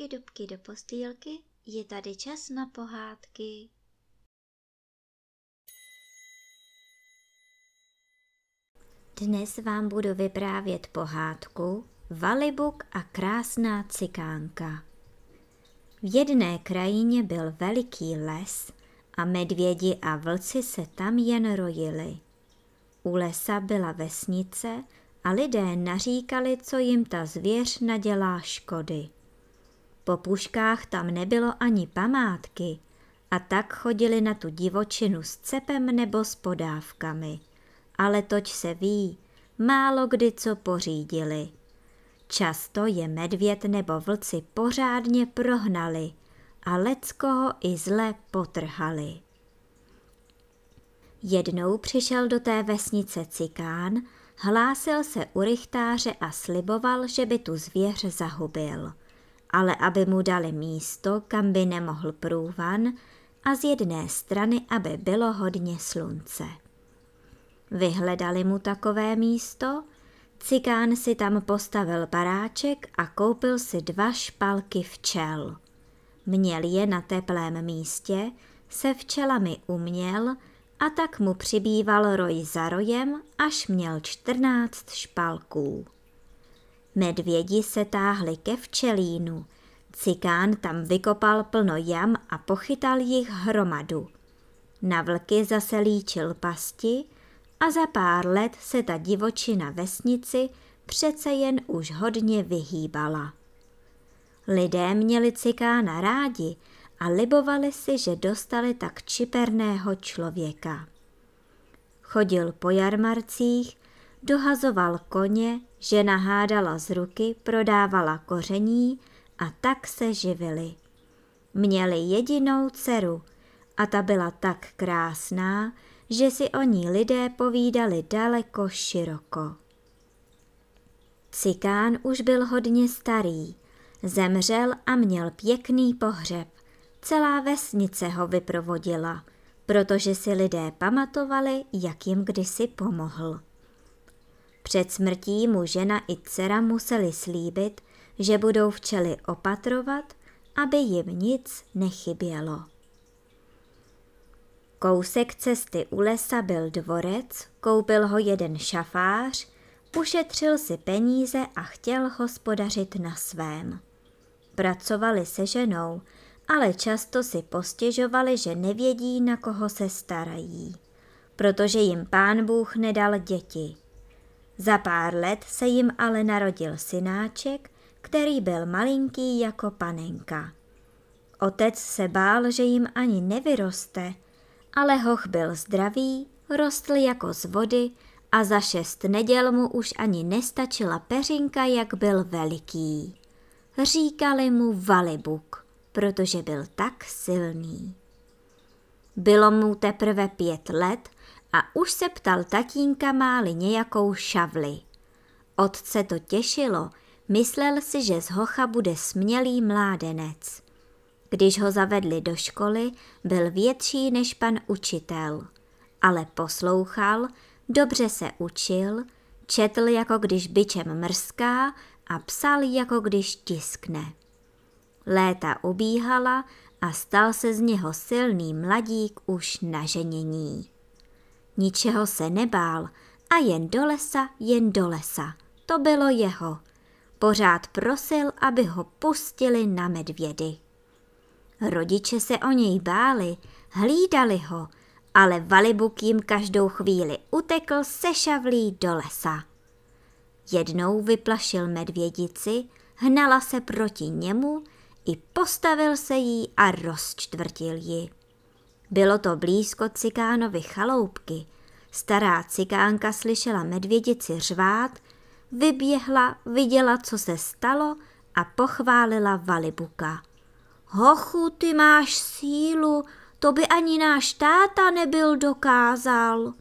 dubky, dubky do postýlky, je tady čas na pohádky. Dnes vám budu vyprávět pohádku Valibuk a krásná cikánka. V jedné krajině byl veliký les a medvědi a vlci se tam jen rojili. U lesa byla vesnice a lidé naříkali, co jim ta zvěř nadělá škody. Po puškách tam nebylo ani památky a tak chodili na tu divočinu s cepem nebo s podávkami. Ale toť se ví, málo kdy co pořídili. Často je medvěd nebo vlci pořádně prohnali a leckoho i zle potrhali. Jednou přišel do té vesnice cikán, hlásil se u rychtáře a sliboval, že by tu zvěř zahubil ale aby mu dali místo, kam by nemohl průvan a z jedné strany, aby bylo hodně slunce. Vyhledali mu takové místo, cikán si tam postavil baráček a koupil si dva špalky včel. Měl je na teplém místě, se včelami uměl a tak mu přibýval roj za rojem, až měl čtrnáct špalků. Medvědi se táhli ke včelínu. Cikán tam vykopal plno jam a pochytal jich hromadu. Na vlky zase líčil pasti a za pár let se ta divočina vesnici přece jen už hodně vyhýbala. Lidé měli cikána rádi a libovali si, že dostali tak čiperného člověka. Chodil po jarmarcích, dohazoval koně, Žena hádala z ruky, prodávala koření a tak se živili. Měli jedinou dceru a ta byla tak krásná, že si o ní lidé povídali daleko široko. Cikán už byl hodně starý, zemřel a měl pěkný pohřeb. Celá vesnice ho vyprovodila, protože si lidé pamatovali, jak jim kdysi pomohl. Před smrtí mu žena i dcera museli slíbit, že budou včely opatrovat, aby jim nic nechybělo. Kousek cesty u lesa byl dvorec, koupil ho jeden šafář, ušetřil si peníze a chtěl hospodařit na svém. Pracovali se ženou, ale často si postěžovali, že nevědí, na koho se starají, protože jim pán Bůh nedal děti – za pár let se jim ale narodil synáček, který byl malinký jako panenka. Otec se bál, že jim ani nevyroste, ale hoch byl zdravý, rostl jako z vody a za šest neděl mu už ani nestačila peřinka, jak byl veliký. Říkali mu Valibuk, protože byl tak silný. Bylo mu teprve pět let a už se ptal tatínka máli nějakou šavli. Otce to těšilo, myslel si, že z hocha bude smělý mládenec. Když ho zavedli do školy, byl větší než pan učitel, ale poslouchal, dobře se učil, četl jako když byčem mrská a psal jako když tiskne. Léta ubíhala a stal se z něho silný mladík už na ženění. Ničeho se nebál a jen do lesa, jen do lesa. To bylo jeho. Pořád prosil, aby ho pustili na medvědy. Rodiče se o něj báli, hlídali ho, ale Valibuk jim každou chvíli utekl se šavlí do lesa. Jednou vyplašil medvědici, hnala se proti němu, i postavil se jí a rozčtvrtil ji. Bylo to blízko cikánovy chaloupky. Stará cikánka slyšela medvědici řvát, vyběhla, viděla, co se stalo a pochválila Valibuka. Hochu, ty máš sílu, to by ani náš táta nebyl dokázal.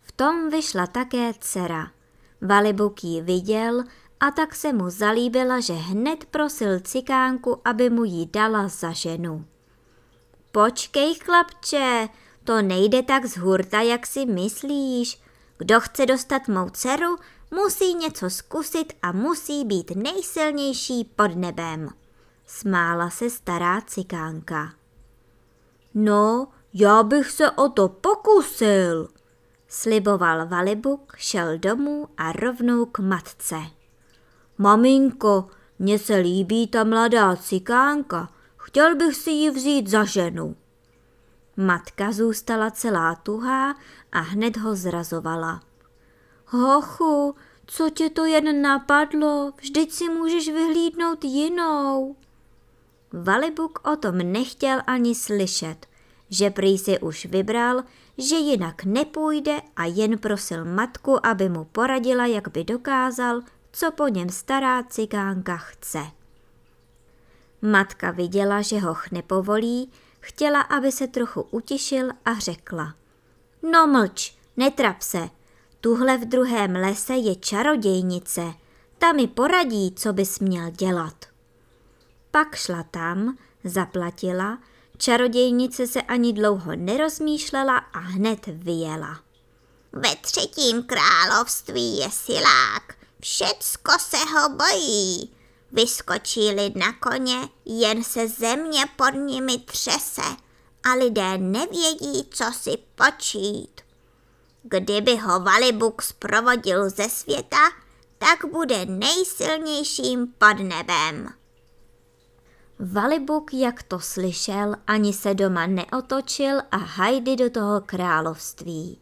V tom vyšla také dcera. Valibuk ji viděl a tak se mu zalíbila, že hned prosil cikánku, aby mu ji dala za ženu. Počkej, chlapče, to nejde tak z hurta, jak si myslíš. Kdo chce dostat mou dceru, musí něco zkusit a musí být nejsilnější pod nebem. smála se stará cikánka. No, já bych se o to pokusil, sliboval Valibuk, šel domů a rovnou k matce. Maminko, mně se líbí ta mladá cikánka, chtěl bych si ji vzít za ženu. Matka zůstala celá tuhá a hned ho zrazovala. Hochu, co tě to jen napadlo, vždyť si můžeš vyhlídnout jinou. Valibuk o tom nechtěl ani slyšet, že prý si už vybral, že jinak nepůjde a jen prosil matku, aby mu poradila, jak by dokázal, co po něm stará cikánka chce. Matka viděla, že ho nepovolí, chtěla, aby se trochu utišil a řekla. No mlč, netrap se, tuhle v druhém lese je čarodějnice, ta mi poradí, co bys měl dělat. Pak šla tam, zaplatila, čarodějnice se ani dlouho nerozmýšlela a hned vyjela. Ve třetím království je silák, všecko se ho bojí. Vyskočí lid na koně, jen se země pod nimi třese a lidé nevědí, co si počít. Kdyby ho Valibuk zprovodil ze světa, tak bude nejsilnějším pod nebem. Valibuk, jak to slyšel, ani se doma neotočil a hajdy do toho království.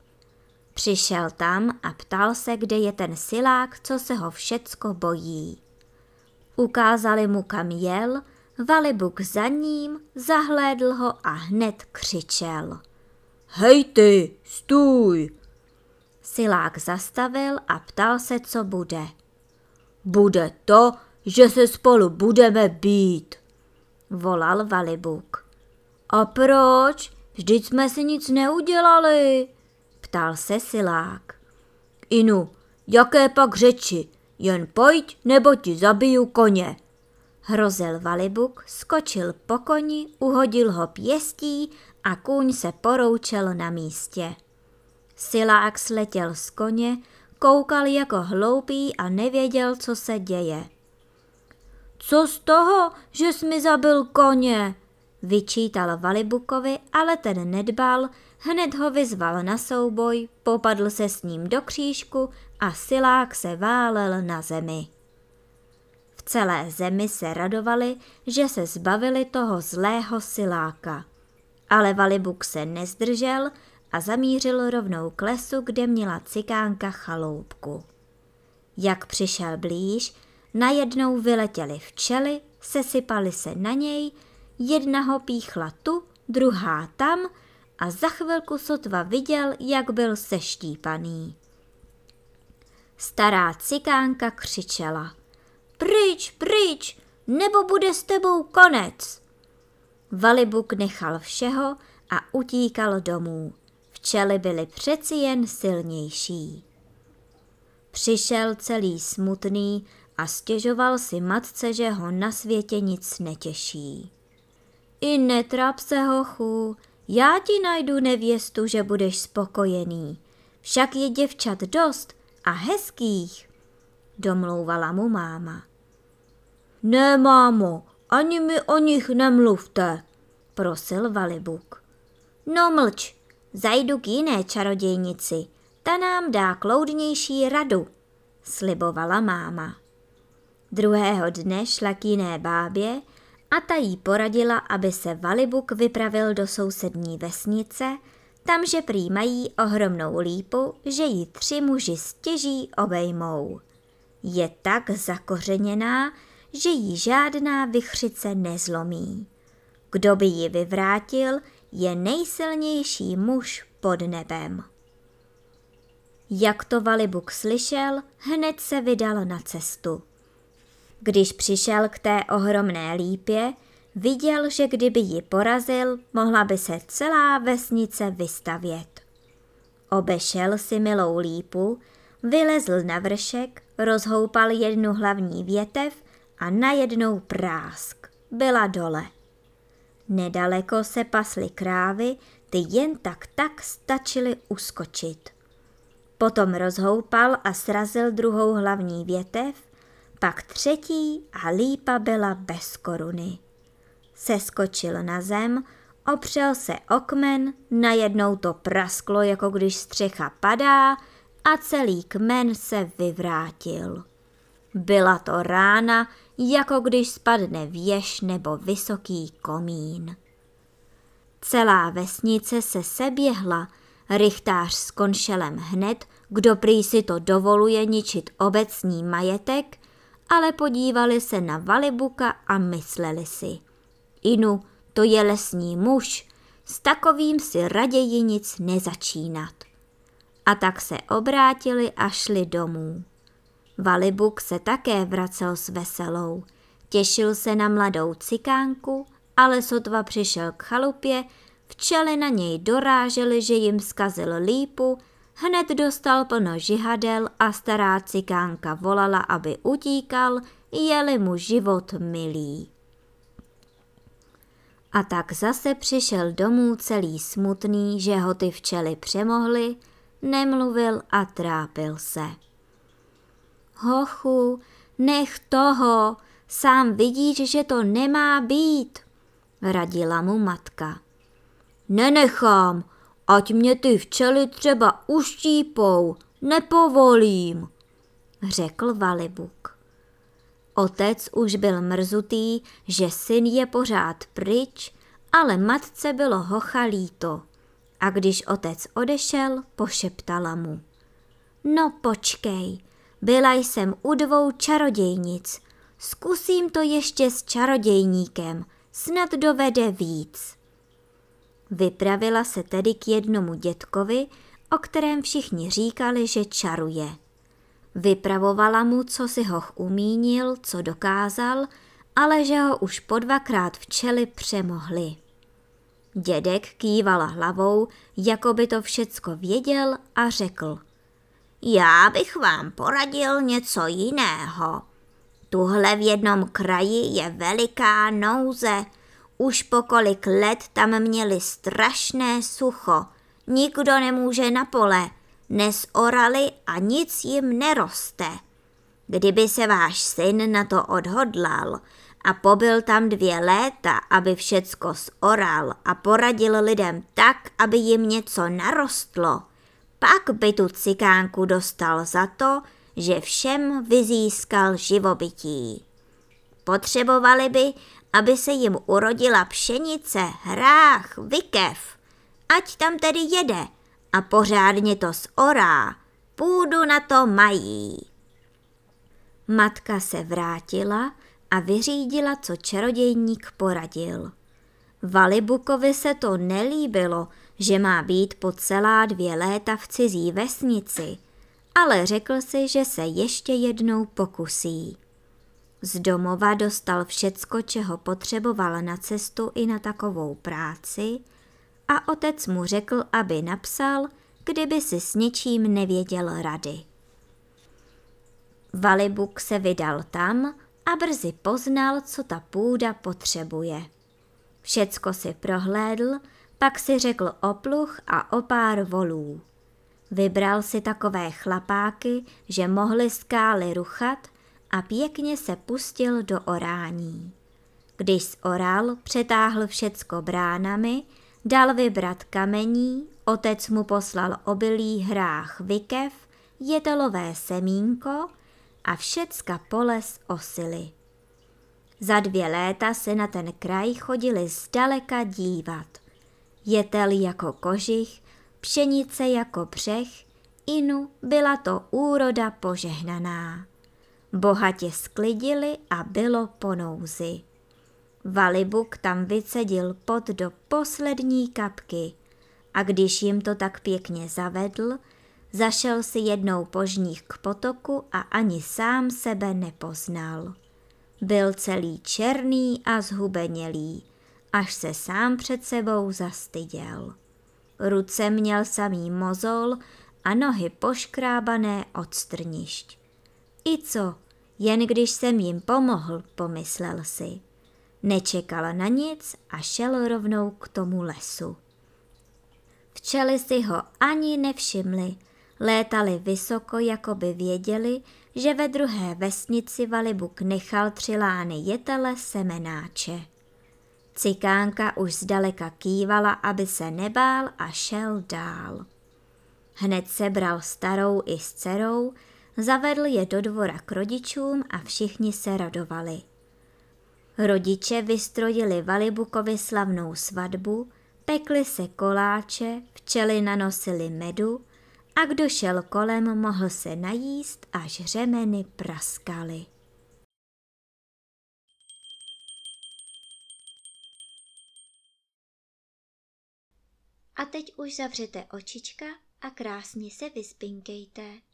Přišel tam a ptal se, kde je ten silák, co se ho všecko bojí. Ukázali mu, kam jel, Valibuk za ním, zahlédl ho a hned křičel. Hej ty, stůj! Silák zastavil a ptal se, co bude. Bude to, že se spolu budeme být, volal Valibuk. A proč? Vždyť jsme si nic neudělali, ptal se Silák. Inu, jaké pak řeči? Jen pojď, nebo ti zabiju koně. Hrozil Valibuk, skočil po koni, uhodil ho pěstí a kůň se poroučel na místě. Silák sletěl z koně, koukal jako hloupý a nevěděl, co se děje. Co z toho, že jsi mi zabil koně? Vyčítal Valibukovi, ale ten nedbal, hned ho vyzval na souboj, popadl se s ním do křížku a silák se válel na zemi. V celé zemi se radovali, že se zbavili toho zlého siláka. Ale Valibuk se nezdržel a zamířil rovnou k lesu, kde měla cikánka chaloupku. Jak přišel blíž, najednou vyletěly včely, sesypaly se na něj, jedna ho píchla tu, druhá tam a za chvilku sotva viděl, jak byl seštípaný. Stará cikánka křičela. Pryč, pryč, nebo bude s tebou konec. Valibuk nechal všeho a utíkal domů. Včely byly přeci jen silnější. Přišel celý smutný a stěžoval si matce, že ho na světě nic netěší. I netrap se, hochu, já ti najdu nevěstu, že budeš spokojený. Však je děvčat dost a hezkých, domlouvala mu máma. Ne, mámo, ani mi o nich nemluvte, prosil Valibuk. No mlč, zajdu k jiné čarodějnici, ta nám dá kloudnější radu, slibovala máma. Druhého dne šla k jiné bábě a ta jí poradila, aby se Valibuk vypravil do sousední vesnice, tamže prý mají ohromnou lípu, že ji tři muži stěží obejmou. Je tak zakořeněná, že jí žádná vychřice nezlomí. Kdo by ji vyvrátil, je nejsilnější muž pod nebem. Jak to Valibuk slyšel, hned se vydal na cestu. Když přišel k té ohromné lípě, viděl, že kdyby ji porazil, mohla by se celá vesnice vystavět. Obešel si milou lípu, vylezl na vršek, rozhoupal jednu hlavní větev a najednou prásk. Byla dole. Nedaleko se pasly krávy, ty jen tak tak stačily uskočit. Potom rozhoupal a srazil druhou hlavní větev pak třetí a lípa byla bez koruny. Seskočil na zem, opřel se o kmen, najednou to prasklo, jako když střecha padá a celý kmen se vyvrátil. Byla to rána, jako když spadne věž nebo vysoký komín. Celá vesnice se seběhla, rychtář s konšelem hned, kdo prý si to dovoluje ničit obecní majetek, ale podívali se na Valibuka a mysleli si. Inu, to je lesní muž, s takovým si raději nic nezačínat. A tak se obrátili a šli domů. Valibuk se také vracel s veselou. Těšil se na mladou cikánku, ale sotva přišel k chalupě, včely na něj dorážely, že jim zkazil lípu, hned dostal plno žihadel a stará cikánka volala, aby utíkal, jeli mu život milý. A tak zase přišel domů celý smutný, že ho ty včely přemohly, nemluvil a trápil se. Hochu, nech toho, sám vidíš, že to nemá být, radila mu matka. Nenechám, ať mě ty včely třeba uštípou, nepovolím, řekl Valibuk. Otec už byl mrzutý, že syn je pořád pryč, ale matce bylo hocha líto. A když otec odešel, pošeptala mu. No počkej, byla jsem u dvou čarodějnic. Zkusím to ještě s čarodějníkem, snad dovede víc. Vypravila se tedy k jednomu dětkovi, o kterém všichni říkali, že čaruje. Vypravovala mu, co si hoch umínil, co dokázal, ale že ho už po dvakrát včely přemohli. Dědek kývala hlavou, jako by to všecko věděl a řekl. Já bych vám poradil něco jiného. Tuhle v jednom kraji je veliká nouze. Už po kolik let tam měli strašné sucho. Nikdo nemůže na pole nesorali a nic jim neroste. Kdyby se váš syn na to odhodlal a pobyl tam dvě léta, aby všecko zoral a poradil lidem tak, aby jim něco narostlo, pak by tu cikánku dostal za to, že všem vyzískal živobytí. Potřebovali by, aby se jim urodila pšenice, hrách, vykev. Ať tam tedy jede – a pořádně to zorá. Půdu na to mají. Matka se vrátila a vyřídila, co čarodějník poradil. Valibukovi se to nelíbilo, že má být po celá dvě léta v cizí vesnici, ale řekl si, že se ještě jednou pokusí. Z domova dostal všecko, čeho potřeboval na cestu i na takovou práci – a otec mu řekl, aby napsal, kdyby si s něčím nevěděl rady. Valibuk se vydal tam a brzy poznal, co ta půda potřebuje. Všecko si prohlédl, pak si řekl o pluch a o pár volů. Vybral si takové chlapáky, že mohli skály ruchat a pěkně se pustil do orání. Když oral, přetáhl všecko bránami Dal vybrat kamení, otec mu poslal obilí hrách vykev, jetelové semínko a všecka poles osily. Za dvě léta se na ten kraj chodili zdaleka dívat. Jetel jako kožich, pšenice jako břeh, inu byla to úroda požehnaná. Bohatě sklidili a bylo po nouzi. Valibuk tam vycedil pot do poslední kapky a když jim to tak pěkně zavedl, zašel si jednou požních k potoku a ani sám sebe nepoznal. Byl celý černý a zhubenělý, až se sám před sebou zastyděl. Ruce měl samý mozol a nohy poškrábané od strnišť. I co, jen když jsem jim pomohl, pomyslel si. Nečekala na nic a šel rovnou k tomu lesu. Včely si ho ani nevšimli, Létali vysoko, jako by věděli, že ve druhé vesnici Valibuk nechal tři lány jetele semenáče. Cikánka už zdaleka kývala, aby se nebál a šel dál. Hned sebral starou i s dcerou, zavedl je do dvora k rodičům a všichni se radovali. Rodiče vystrojili Valibukovi slavnou svatbu, pekli se koláče, včely nanosili medu a kdo šel kolem, mohl se najíst, až řemeny praskaly. A teď už zavřete očička a krásně se vyspinkejte.